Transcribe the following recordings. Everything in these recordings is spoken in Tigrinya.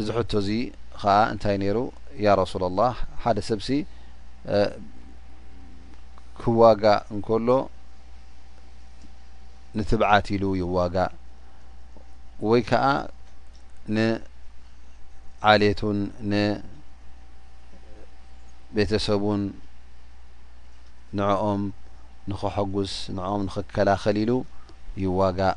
እዚ ሕቶ እዚ ከዓ እንታይ ነይሩ ያ ረሱላ ላህ ሓደ ሰብሲ ክዋጋእ እንከሎ ንትብዓት ኢሉ ይዋጋእ ወይ ከዓ ንዓሌቱን ንቤተሰቡን ንዕኦም ንኸሐጉስ ንኦም ንክከላኸል ኢሉ ይዋጋእ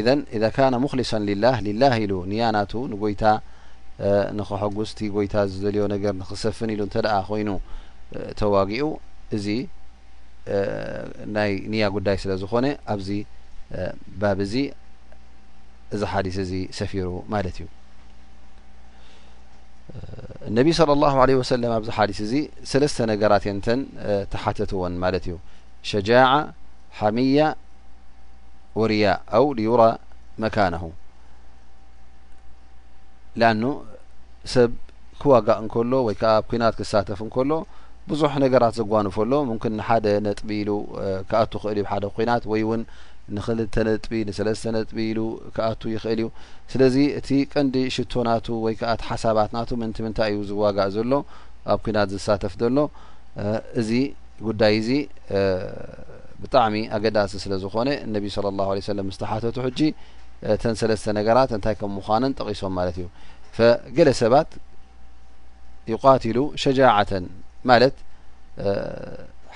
ኢዘን ኢዛ ካነ ሙኽሊሰን ሊላህ ሊላህ ኢሉ ንያ ናቱ ንጎይታ ንኸሐጉስ እቲ ጎይታ ዝደልዮ ነገር ንኽሰፍን ኢሉ እንተ ደኣ ኮይኑ ተዋጊኡ እዚ ናይ ንያ ጉዳይ ስለ ዝኾነ ኣብዚ ባብ እዚ እዚ ሓዲስ እዚ ሰፊሩ ማለት እዩ እነቢይ صለ ላሁ ለ ወሰለም ኣብዚ ሓዲስ እዚ ሰለስተ ነገራት የንተን ተሓተትወን ማለት እዩ ሸጃዓ ሓምያ ወርያ ኣው ልዩራ መካነሁ ሊኣኑ ሰብ ክዋጋእ እንከሎ ወይ ከዓ ኣብ ኩናት ክሳተፍ እንከሎ ብዙሕ ነገራት ዘጓንፎ ኣሎ ምክን ንሓደ ነጥቢ ኢሉ ክኣቱ ክእል እዩ ሓደ ኩናት ወይ እውን ንክልተ ነጥቢ ንሰለስተ ነጥቢ ኢሉ ክኣቱ ይክእል እዩ ስለዚ እቲ ቀንዲ ሽቶ ናቱ ወይ ከዓ እቲ ሓሳባት ናቱ ምንቲ ምንታይ እዩ ዝዋጋእ ዘሎ ኣብ ኩናት ዝሳተፍ ዘሎ እዚ ጉዳይ እዚ ብጣዕሚ ኣገዳሲ ስለ ዝኾነ እነቢ ስለ ላሁ ለ ሰለም ምስ ተሓተቱ ሕጂ እተን ሰለስተ ነገራት እንታይ ከም ምዃነን ጠቒሶም ማለት እዩ ገለ ሰባት ይቋትሉ ሸጃዓተን ማለት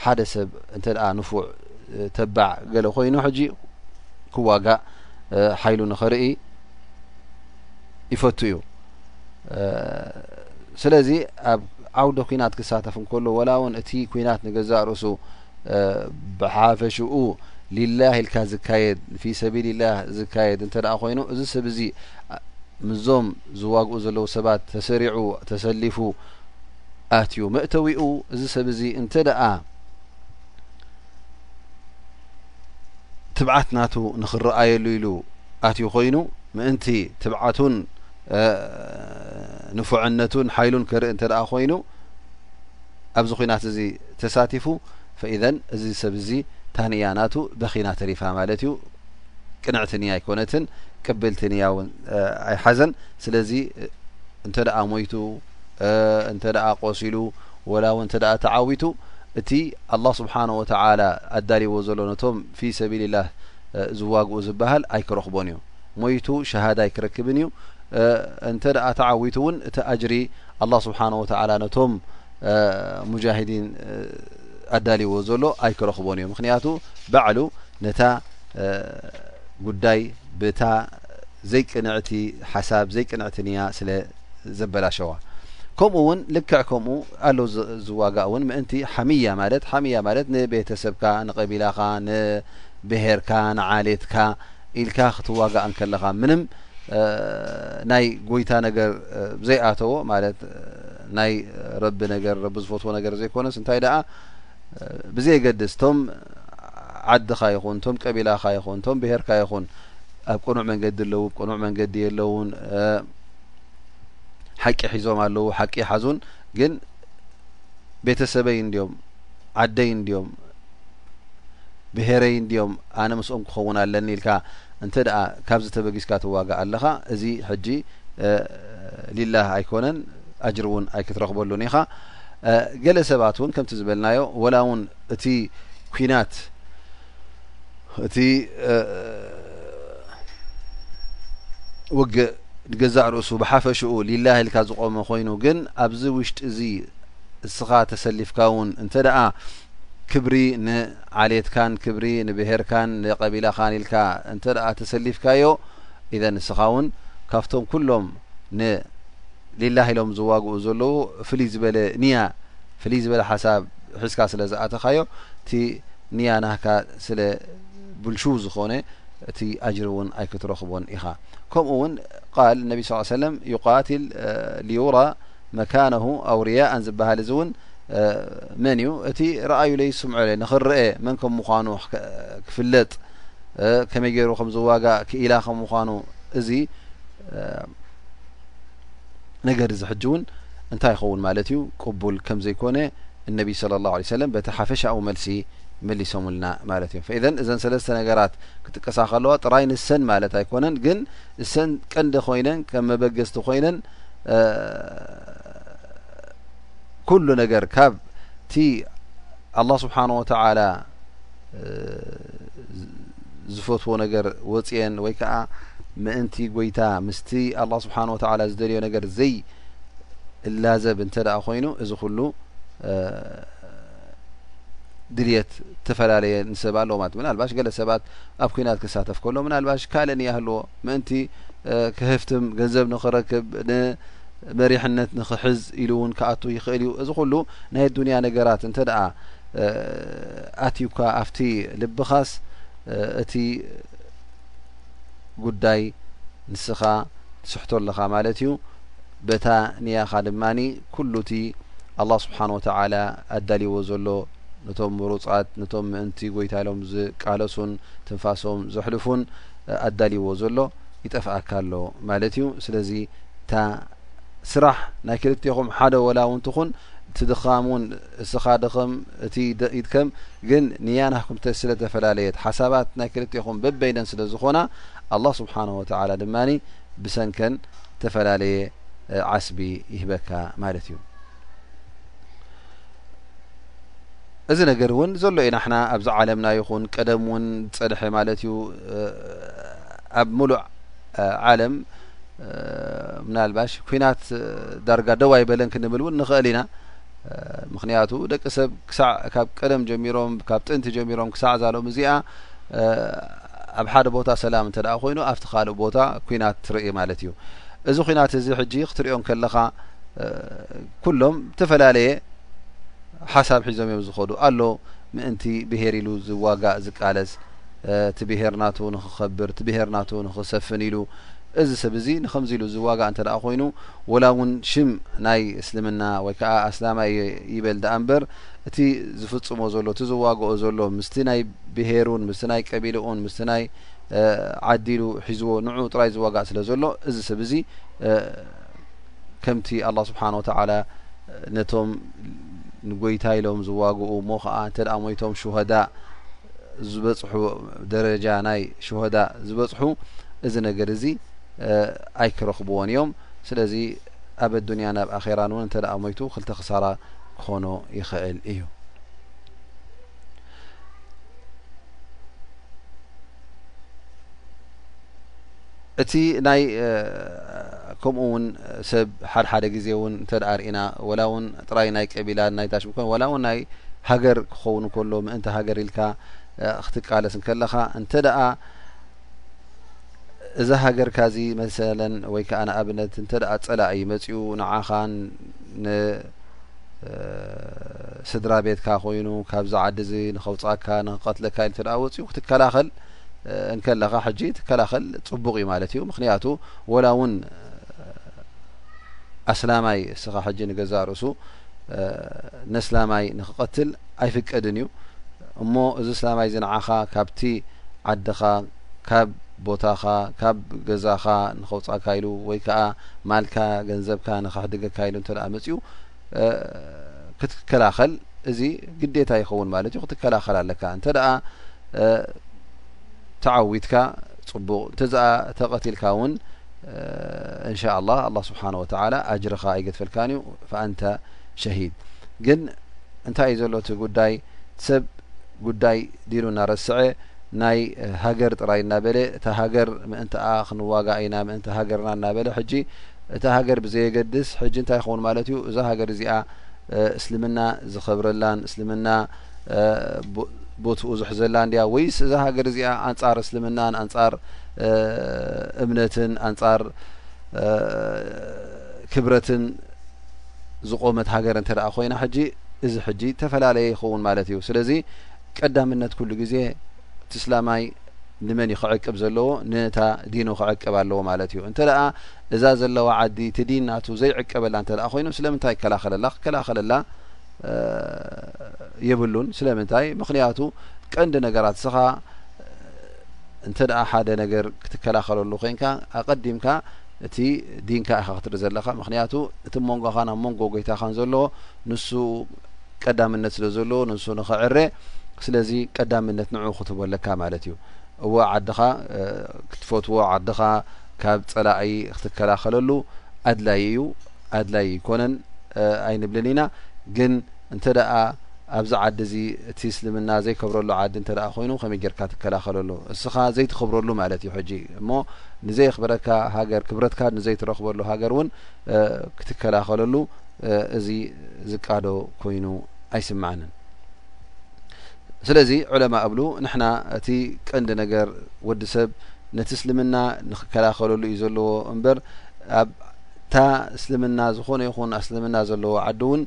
ሓደ ሰብ እንተ ንፉዕ ተባዕ ገለ ኮይኑ ሕጂ ክዋጋእ ሓይሉ ንኸርኢ ይፈቱ እዩ ስለዚ ኣብ ዓውደ ኩናት ክሳተፍ እንከሎ ወላ እውን እቲ ኩናት ንገዛእ ርእሱ ብሓፈሽኡ ሊላህ ኢልካ ዝካየድ ፊ ሰቢል ላህ ዝካየድ እንተ ኮይኑ እዚ ሰብ እዚ ምዞም ዝዋግኡ ዘለዉ ሰባት ተሰሪዑ ተሰሊፉ ኣትዩ መእተዊኡ እዚ ሰብ እዚ እንተ ደኣ ትብዓት ናቱ ንክረኣየሉ ኢሉ ኣትዩ ኮይኑ ምእንቲ ትብዓቱን ንፉዐነቱን ሓይሉን ክርኢ እንተ ኮይኑ ኣብዚ ኩናት እዚ ተሳቲፉ ፈኢዘን እዚ ሰብ እዚ ታንያ ናቱ በኺና ተሪፋ ማለት እዩ ቅንዕቲ ንያ ኣይኮነትን ቅብልቲ ንያ እውን ኣይሓዘን ስለዚ እንተ ሞይቱ እንተ ቆሲሉ ወላ ውን እተ ተዓዊቱ እቲ ኣላ ስብሓን ወተላ ኣዳልዎ ዘሎ ነቶም ፊ ሰቢልላህ ዝዋግኡ ዝበሃል ኣይክረኽቦን እዩ ሞይቱ ሸሃዳ ኣይክረክብን እዩ እንተ ተዓዊቱ እውን እቲ ኣጅሪ ኣላ ስብሓን ወተላ ነቶም ሙጃሂዲን ኣዳልዎ ዘሎ ኣይክረኽቦን እዩ ምክንያቱ ባዕሉ ነታ ጉዳይ ብታ ዘይቅንዕቲ ሓሳብ ዘይቅንዕቲ ንያ ስለ ዘበላሸዋ ከምኡ ውን ልክዕ ከምኡ ኣሎ ዝዋጋእ ውን ምእንቲ ሓሚያ ማለት ሓሚያ ማለት ንቤተሰብካ ንቀቢላካ ንብሄርካ ንዓሌትካ ኢልካ ክትዋጋእ እንከለካ ምንም ናይ ጎይታ ነገር ዘይኣተዎ ማለት ናይ ረቢ ነገር ረቢ ዝፈትዎ ነገር ዘይኮነስ እንታይ ደኣ ብዘየገድስ እቶም ዓድኻ ይኹን እቶም ቀቢላኻ ይኹን እቶም ብሄርካ ይኹን ኣብ ቅኑዕ መንገዲ ኣለዉ ብ ቅኑዕ መንገዲ የለውን ሓቂ ሒዞም ኣለዉ ሓቂ ሓዙን ግን ቤተሰበይ እንድዮም ዓደይ እንድዮም ብሄረይ እንድዮም ኣነ ምስኦም ክኸውን ኣለኒ ኢልካ እንተ ደኣ ካብዚ ተበጊስካ ትዋጋእ ኣለኻ እዚ ሕጂ ሊላህ ኣይኮነን ኣጅር እውን ኣይክትረኽበሉን ኢኻ ገለ ሰባት እውን ከምቲ ዝበልናዮ ወላ እውን እቲ ኩናት እቲ ውግእ ንገዛእ ርእሱ ብሓፈሽኡ ሊላህ ኢልካ ዝቆመ ኮይኑ ግን ኣብዚ ውሽጢ እዚ እስኻ ተሰሊፍካ እውን እንተ ደኣ ክብሪ ንዓሌትካን ክብሪ ንብሄርካን ንቀቢላኻን ኢልካ እንተ ደኣ ተሰሊፍካዮ ኢዘ እስኻ እውን ካብቶም ኩሎም ንሊላህ ኢሎም ዝዋግኡ ዘለዉ ፍልይ ዝበለ ንያ ፍልይ ዝበለ ሓሳብ ሒዝካ ስለ ዝኣተኻዮ እቲ ንያ ናህካ ስለ ብልሹው ዝኾነ እቲ ኣጅሪ እውን ኣይክትረኽቦን ኢኻ ከምኡ እውን ቃል ነቢ ስ ሰለም ዩቃትል ልዩራ መካነሁ ኣውርያእን ዝበሃል እዚ እውን መን እዩ እቲ ረኣዩ ለይ ስምዑለ ንክረአ መን ከም ምኳኑ ክፍለጥ ከመይ ገይሩ ከም ዝዋጋእ ክኢላ ከም ምኳኑ እዚ ነገር እዚ ሕጂ እውን እንታይ ይኸውን ማለት እዩ ቅቡል ከም ዘይኮነ እነቢ ስለ ላሁ ለ ሰለም በቲ ሓፈሻዊ መልሲ መሊሶምልና ማለት እዮም ፈኢዘን እዘን ሰለስተ ነገራት ክጥቀሳ ከለዋ ጥራይ ንሰን ማለት ኣይኮነን ግን እሰን ቀንዲ ኮይነን ከም መበገስቲ ኮይነን ኩሉ ነገር ካብቲ ኣላ ስብሓን ወተላ ዝፈትዎ ነገር ወፅኤን ወይ ከዓ ምእንቲ ጎይታ ምስቲ ኣላ ስብሓን ወተላ ዝደልዮ ነገር ዘይ እላዘብ እንተ ደኣ ኮይኑ እዚ ኩሉ ድልት ዝተፈላለየ ንሰብ ኣለዎ ማለት ምናልባሽ ገለ ሰባት ኣብ ኩናት ክሳተፍ ከሎ ምናልባሽ ካልእ ንያህልዎ ምእንቲ ክህፍትም ገንዘብ ንክረክብ መሪሕነት ንኽሕዝ ኢሉ እውን ክኣቱ ይኽእል እዩ። እዚ ኩሉ ናይ ኣዱንያ ነገራት እንተ ደኣ ኣትዩካ ኣብቲ ልብኻስ እቲ ጉዳይ ንስኻ ትስሕቶ ኣለኻ ማለት እዩ። በታ ንያኻ ድማ ኩሉ እቲ ኣላህ ስብሓን ወተዓላ ኣዳልዎ ዘሎ ነቶም ምሩፃት ነቶም ምእንቲ ጎይታ ኢሎም ዝቃለሱን ትንፋሶም ዘሕልፉን ኣዳልይዎ ዘሎ ይጠፍኣካ ኣሎ ማለት እዩ ስለዚ እታ ስራሕ ናይ ክልቴኹም ሓደ ወላ እውን ትኹን እቲ ድኻም እውን እስኻ ድኽም እቲ ይድከም ግን ንያ ናኩም ስለ ተፈላለየት ሓሳባት ናይ ክልቴኹም በበይነን ስለ ዝኾና ኣላ ስብሓን ወተላ ድማ ብሰንከን ዝተፈላለየ ዓስቢ ይህበካ ማለት እዩ እዚ ነገር እውን ዘሎ እዩ ናሕና ኣብዚ ዓለምና ይኹን ቀደም እውን ዝፀንሐ ማለት እዩ ኣብ ሙሉእ ዓለም ምናልባሽ ኩናት ዳርጋ ደው ኣይበለን ክንብል እውን ንኽእል ኢና ምክንያቱ ደቂ ሰብ ክሳዕ ካብ ቀደም ጀሚሮም ካብ ጥንቲ ጀሚሮም ክሳዕ ዛሎም እዚኣ ኣብ ሓደ ቦታ ሰላም እንተ ኮይኑ ኣብቲ ካልእ ቦታ ኩናት ትርኢ ማለት እዩ እዚ ኩናት እዚ ሕጂ ክትሪኦ ከለኻ ኩሎም ዝተፈላለየ ሓሳብ ሒዞም እዮም ዝኸዱ ኣሎ ምእንቲ ብሄር ኢሉ ዝዋጋእ ዝቃለስ እቲ ብሄር ናቱ ንክኸብር እቲ ብሄር ናቱ ንክሰፍን ኢሉ እዚ ሰብ እዚ ንከምዚ ኢሉ ዝዋጋ እንተ ኮይኑ ወላ እውን ሽም ናይ እስልምና ወይ ከዓ ኣስላማይ እየ ይበል ዳኣ እምበር እቲ ዝፍፅሞ ዘሎ እቲ ዝዋግኦ ዘሎ ምስቲ ናይ ብሄሩን ምስቲ ናይ ቀቢልኡን ምስቲ ናይ ዓዲሉ ሒዝዎ ንዑ ጥራይ ዝዋጋእ ስለ ዘሎ እዚ ሰብ እዚ ከምቲ ኣላ ስብሓን ወተዓላ ነቶም ንጎይታ ኢሎም ዝዋግኡ እሞ ከዓ እንተ ሞይቶም ሹሃዳእ ዝበፅሑ ደረጃ ናይ ሹሃዳእ ዝበፅሑ እዚ ነገር እዚ ኣይክረኽብዎን እዮም ስለዚ ኣብ ኣዱንያ ናብ ኣኼራን እውን እንተ ሞይቱ ክልተ ክሳራ ክኾኖ ይኽእል እዩ እቲ ናይ ከምኡ ውን ሰብ ሓደ ሓደ ግዜ ውን እንተ ርኢና ወላ ውን ጥራይ ናይ ቀቢላ ናይ ታሽ ኮ ዋላ ውን ናይ ሃገር ክኸውን ከሎ ምእንቲ ሃገር ኢልካ ክትቃለስ ከለኻ እንተ ደኣ እዛ ሃገርካ እዚ መሰለን ወይ ከዓ ንኣብነት እንተ ፀላእ እዩ መፅኡ ንዓኻን ንስድራ ቤትካ ኮይኑ ካብዚ ዓዲ እዚ ንኸውፃካ ንክቀትለካ ኢሉ እተ ወፅኡ ክትከላኸል እንከለኻ ሕጂ ትከላኸል ጽቡቕ እዩ ማለት እዩ ምክንያቱ ወላ እውን ኣስላማይ እስኻ ሕጂ ንገዛእ ርእሱ ነስላማይ ንክቐትል ኣይፍቀድን እዩ እሞ እዚ እስላማይ እዚ ንዓኻ ካብቲ ዓድኻ ካብ ቦታኻ ካብ ገዛኻ ንኸውፃካ ኢሉ ወይ ከዓ ማልካ ገንዘብካ ንክሕድገካ ኢሉ እንተ መፅኡ ክትከላኸል እዚ ግዴታ ይኸውን ማለት እዩ ክትከላኸል ኣለካ እንተ ተዓዊትካ ፅቡቕ እንተኣ ተቐትልካ እውን እንሻ ላ ኣ ስብሓን ወተላ ኣጅርኻ ኣይገድፈልካን እዩ ፈኣንተ ሸሂድ ግን እንታይ እዩ ዘሎ እቲ ጉዳይ ሰብ ጉዳይ ዲሉ እናረስዐ ናይ ሃገር ጥራይ እናበለ እታ ሃገር ምእንቲኣ ክንዋጋእ ኢና ምእንቲ ሃገርና እናበለ ሕጂ እታ ሃገር ብዘየገድስ ሕጂ እንታይ ክኸውን ማለት እዩ እዛ ሃገር እዚኣ እስልምና ዝኸብረላን እስልምና ቦትኡ ዝሕዘላ እንድያ ወይስ እዛ ሃገር እዚኣ ኣንጻር እስልምናን ኣንጻር እምነትን ኣንጻር ክብረትን ዝቆመት ሃገር እንተ ኮይና ሕጂ እዚ ሕጂ ተፈላለየ ይኸውን ማለት እዩ ስለዚ ቀዳምነት ኩሉ ግዜ እቲ ስላማይ ንመን ዩ ክዕቅብ ዘለዎ ነታ ዲኑ ክዕቅብ ኣለዎ ማለት እዩ እንተ እዛ ዘለዋ ዓዲ እቲ ዲን ናቱ ዘይዕቀበላ እንተ ኮይኑ ስለምንታይ ይከላኸለላ ክከላኸለላ የብሉን ስለምንታይ ምክንያቱ ቀንዲ ነገራት ስኻ እንተ ሓደ ነገር ክትከላኸለሉ ኮንካ ኣቀዲምካ እቲ ዲንካ ኢካ ክትርኢ ዘለካ ምክንያቱ እቲ መንጎኻን ኣብ መንጎ ጎይታኻን ዘሎ ንሱ ቀዳምነት ስለ ዘለዎ ንሱ ንክዕረ ስለዚ ቀዳምነት ንዑ ክትቦ ኣለካ ማለት እዩ እወ ዓድኻ ክትፈትዎ ዓድኻ ካብ ፀላኢ ክትከላኸለሉ ኣድላይ እዩ ኣድላይ ኣይኮነን ኣይንብልን ኢና ግን እንተ ደኣ ኣብዚ ዓዲ እዚ እቲ እስልምና ዘይከብረሉ ዓዲ እንተ ኮይኑ ከመይ ጌርካ ትከላኸለሉ እስኻ ዘይትኽብረሉ ማለት እዩ ሕጂ እሞ ንዘየኽብረካ ሃገር ክብረትካ ንዘይትረኽበሉ ሃገር እውን ክትከላኸለሉ እዚ ዝቃዶ ኮይኑ ኣይስምዓንን ስለዚ ዑለማ እብሉ ንሕና እቲ ቀንዲ ነገር ወዲ ሰብ ነቲ እስልምና ንክከላኸለሉ እዩ ዘለዎ እምበር ኣብታ እስልምና ዝኾነ ይኹን ኣስልምና ዘለዎ ዓዲ እውን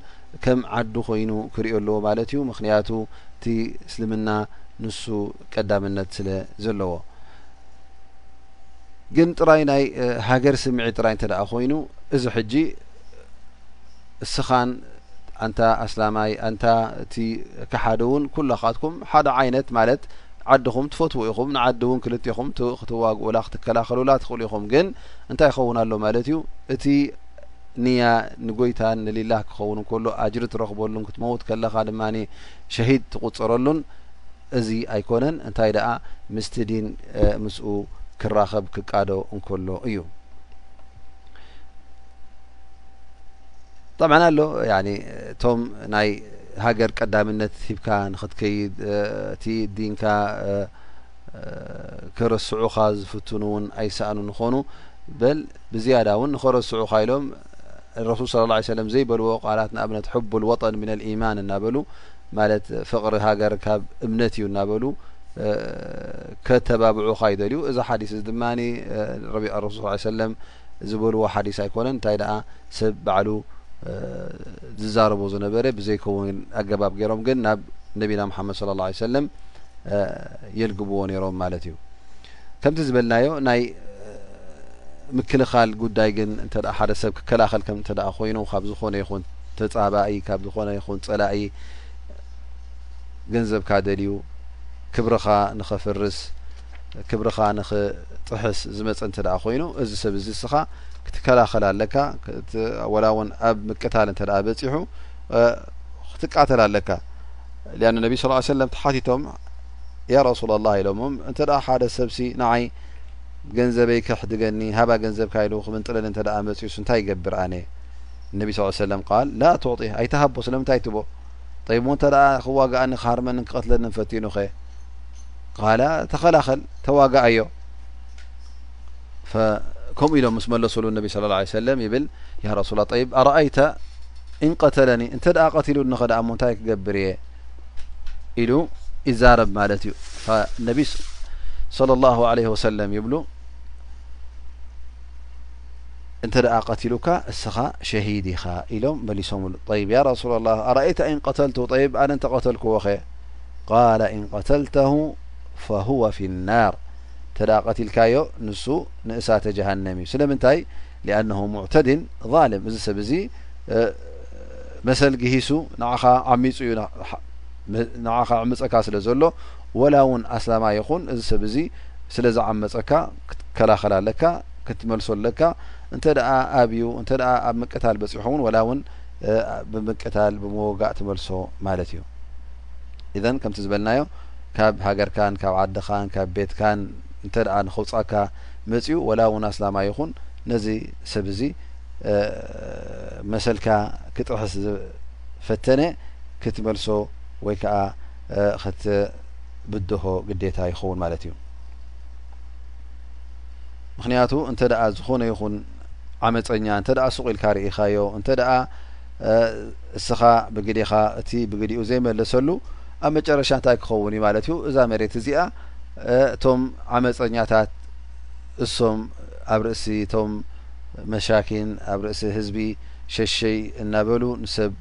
ከም ዓዱ ኮይኑ ክሪኦ ኣለዎ ማለት እዩ ምክንያቱ እቲ እስልምና ንሱ ቀዳምነት ስለ ዘለዎ ግን ጥራይ ናይ ሃገር ስምዒት ጥራይ እንተደኣ ኮይኑ እዚ ሕጂ እስኻን ኣንታ ኣስላማይ ኣንታ እቲ ከሓደ እውን ኩላካትኩም ሓደ ዓይነት ማለት ዓድኹም ትፈትዉ ኢኹም ንዓዲ እውን ክልቴኹም ክትዋግኡላ ክትከላኸሉላ ትኽእሉ ኢኹም ግን እንታይ ይኸውን ኣሎ ማለት እዩ እቲ ንያ ንጎይታን ንሊላህ ክኸውን ከሎ ኣጅሪ ትረኽበሉን ክትመውት ከለኻ ድማ ሸሂድ ትቁፅረሉን እዚ ኣይኮነን እንታይ ደኣ ምስቲ ዲን ምስኡ ክራኸብ ክቃዶ እንከሎ እዩ ጠብዓ ኣሎ እቶም ናይ ሃገር ቀዳምነት ሂብካ ንክትከይድ እቲ ዲንካ ክረስዑካ ዝፍትኑ እውን ኣይሰእኑ ንኾኑ በል ብዝያዳ እውን ንኸረስዑካ ኢሎም ረሱል ስለ ላ ሰለም ዘይበልዎ ቃላት ንኣብነት ሕቡል ወጠን ምና ልኢማን እናበሉ ማለት ፍቅሪ ሃገር ካብ እምነት እዩ እናበሉ ከተባብዑኻ ይደልዩ እዚ ሓዲስ እዚ ድማ ረቢ ረሱል ስ ሰለም ዝበልዎ ሓዲስ ኣይኮነን እንታይ ደኣ ሰብ ባዕሉ ዝዛረቦ ዝነበረ ብዘይከውን ኣገባብ ገይሮም ግን ናብ ነቢና መሓመድ ስለ ላ ሰለም የልግብዎ ነይሮም ማለት እዩ ከምቲ ዝበልናዮ ናይ ምክልኻል ጉዳይ ግን እንተ ሓደ ሰብ ክከላኸል ከም እንተ ኮይኑ ካብ ዝኾነ ይኹን ተፃባኢ ካብ ዝኾነ ይኹን ፀላኢ ገንዘብካ ደልዩ ክብርኻ ንኸፍርስ ክብርኻ ንኽጥሕስ ዝመፀ እንተ ኮይኑ እዚ ሰብ እዚ እስኻ ክትከላኸል ኣለካ ወላ እውን ኣብ ምቅታል እንተ በፂሑ ክትቃተል ኣለካ ሊኣን ነቢ ስ ሰለም ተሓቲቶም ያ ረሱላ ላ ኢሎምም እንተ ሓደ ሰብሲ ንዓይ ገንዘበይ ከሕድገኒ ሃባ ገንዘብካ ኢሉ ክምንጥለኒ እንተ መፅኡስ እንታይ ይገብር ኣነ ነቢ ስ ሰለም ቃል ላ ትዕጢ ኣይትሃቦ ስለምንታይ ትቦ ጠይብ እሞ እንተ ክዋጋኣኒ ክሃርመኒ ክቐትለኒ ፈቲኑኸ ቃላ ተኸላኸል ተዋጋኣዮ ከምኡ ኢሎም ምስ መለሱሉ ነቢ ስለ ላ ሰለም ይብል ያ ረሱላ ጠይብ ኣረኣይተ እንቀተለኒ እንተ ደኣ ቀትሉ ንኸ ደኣ ሞ እንታይ ክገብር እየ ኢሉ ይዛረብ ማለት እዩ ነቢ صለ ላሁ ለ ወሰለም ይብሉ እንተደኣ ቀቲሉካ እስኻ ሸሂድ ኢኻ ኢሎም መሊሶምሉ ጠይብ ያ ረሱል ኣላህ ኣራኣይተ እን ቀተልቱ ጠይብ ኣነ እንተቀተልክዎኸ ቃለ እን ቀተልተሁ ፈሁወ ፊ ናር እንተደኣ ቀቲልካዮ ንሱ ንእሳተ ጀሃነም እዩ ስለምንታይ ሊኣነሁ ሙዕተድን ዛልም እዚ ሰብ እዚ መሰል ግሂሱ ንዓኻ ዓሚፁ እዩ ንዓኻ ዕምፀካ ስለ ዘሎ ወላ ውን ኣስላማይ ይኹን እዚ ሰብ እዚ ስለ ዝዓመጸካ ክትከላኸል ኣለካ ክትመልሶ ኣለካ እንተ ኣብዩ እንተ ኣብ ምቅታል በጺሖ ውን ወላ ውን ብምቅታል ብምወጋእ ትመልሶ ማለት እዩ ኢዘን ከምቲ ዝበልናዮ ካብ ሃገርካን ካብ ዓድኻን ካብ ቤትካን እንተ ንክውጻካ መጺኡ ወላ ውን ኣስላማይ ይኹን ነዚ ሰብ እዚ መሰልካ ክጥሕስ ዝፈተነ ክትመልሶ ወይ ከዓ ክትብድሆ ግዴታ ይኸውን ማለት እዩ። ምክንያቱ እንተ ዝኾነ ይኹን ዓመፀኛ እንተ ሱቕ ኢልካ ርኢኻዮ እንተ እስኻ ብግዴኻ እቲ ብግዲኡ ዘይመለሰሉ ኣብ መጨረሻ እንታይ ክኸውን እዩ ማለት እዩ እዛ መሬት እዚኣ እቶም ዓመፀኛታት እሶም ኣብ ርእሲ እቶም መሻኪን ኣብ ርእሲ ህዝቢ ሸሸይ እናበሉ ንሰብ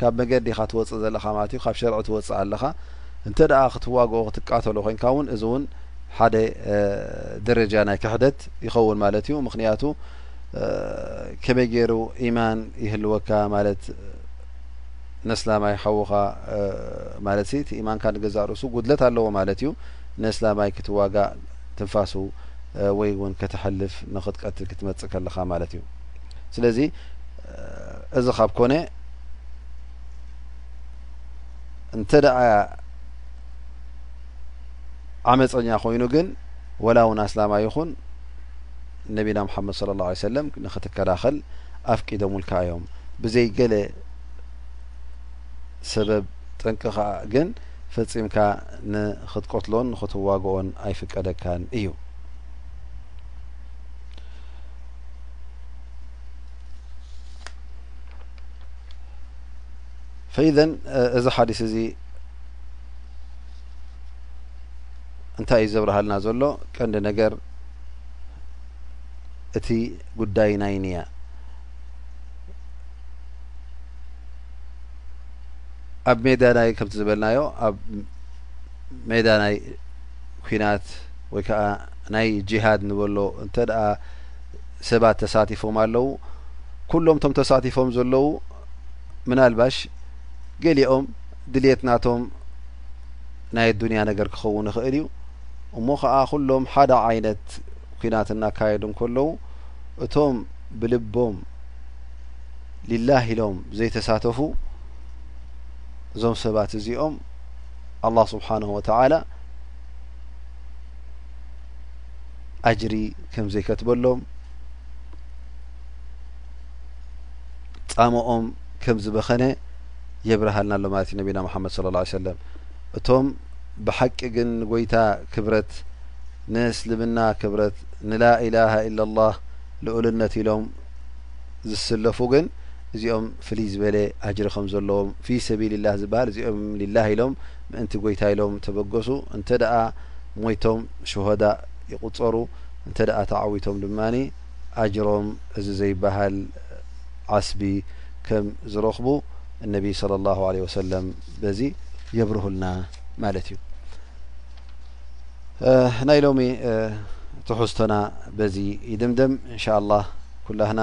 ካብ መገዲ ኢኻ ትወጽእ ዘለኻ ማለት እዩ ካብ ሸርዒ ትወጽእ ኣለኻ እንተ ክትዋግኦ ክትቃተሎ ኮንካ ውን እዚ ውን ሓደ ደረጃ ናይ ክሕደት ይኸውን ማለት እዩ ምክንያቱ ከመይ ገይሩ ኢማን ይህልወካ ማለት ነስላማይ ሓውኻ ማለት ሲ እቲ ኢማንካ ንገዛእ ርእሱ ጉድለት ኣለዎ ማለት እዩ ነስላማይ ክትዋጋእ ትንፋሱ ወይ ውን ከተሕልፍ ንክትቀትል ክትመጽእ ከለኻ ማለት እዩ ስለዚ እዚ ካብ ኮነ እንተ ዓመፀኛ ኮይኑ ግን ወላ እውን ኣስላማ ይኹን ነቢና ሓመድ صለ ه ለ ሰለም ንክትከላኸል ኣፍቂዶምልካ እዮም ብዘይ ገለ ሰበብ ጠንቂ ከዓ ግን ፈፂምካ ንክትቀትሎን ንክትዋግኦን ኣይፍቀደካን እዩ ፈኢዘ እዚ ሓዲስ እዚ እንታይ እዩ ዘብርሃልና ዘሎ ቀንዲ ነገር እቲ ጉዳይ ናይ ንያ ኣብ ሜዳ ናይ ከምቲ ዝበልናዮ ኣብ ሜዳ ናይ ኩናት ወይ ከዓ ናይ ጂሃድ ንበሎ እንተ ሰባት ተሳቲፎም ኣለው ኩሎም ቶም ተሳቲፎም ዘለው ምናልባሽ ገሊኦም ድልት ናቶም ናይ ኣዱንያ ነገር ክኸውን ይኽእል እዩ እሞ ከዓ ኩሎም ሓደ ዓይነት ኩናት እናካየዱ እንከለው እቶም ብልቦም ሊላህ ኢሎም ዘይተሳተፉ እዞም ሰባት እዚኦም ኣላ ስብሓን ወተላ ኣጅሪ ከም ዘይከትበሎም ፃምኦም ከም ዝበኸነ የብርሃልና ኣሎ ማለት እዩ ነቢና ሙሓመድ ስለ ላ ሰለም እቶም ብሓቂ ግን ንጎይታ ክብረት ንእስልምና ክብረት ንላኢላሃ ኢላ ላህ ልኡልነት ኢሎም ዝስለፉ ግን እዚኦም ፍልይ ዝበለ ኣጅሪ ከም ዘለዎም ፊ ሰቢልላህ ዝበሃል እዚኦም ሊላህ ኢሎም ምእንቲ ጎይታይ ኢሎም ተበገሱ እንተ ሞይቶም ሹሀዳእ ይቁጸሩ እንተ ተዓዊቶም ድማ ኣጅሮም እዚ ዘይበሃል ዓስቢ ከም ዝረኽቡ እነቢይ ሰለላሁ ዓለይሂ ወሰለም በዚ የብርሁልና ማለት እዩ ናይ ሎሚ ትሕዝቶና በዚ ይድምደም እንሻ ኣላህ ኩላህና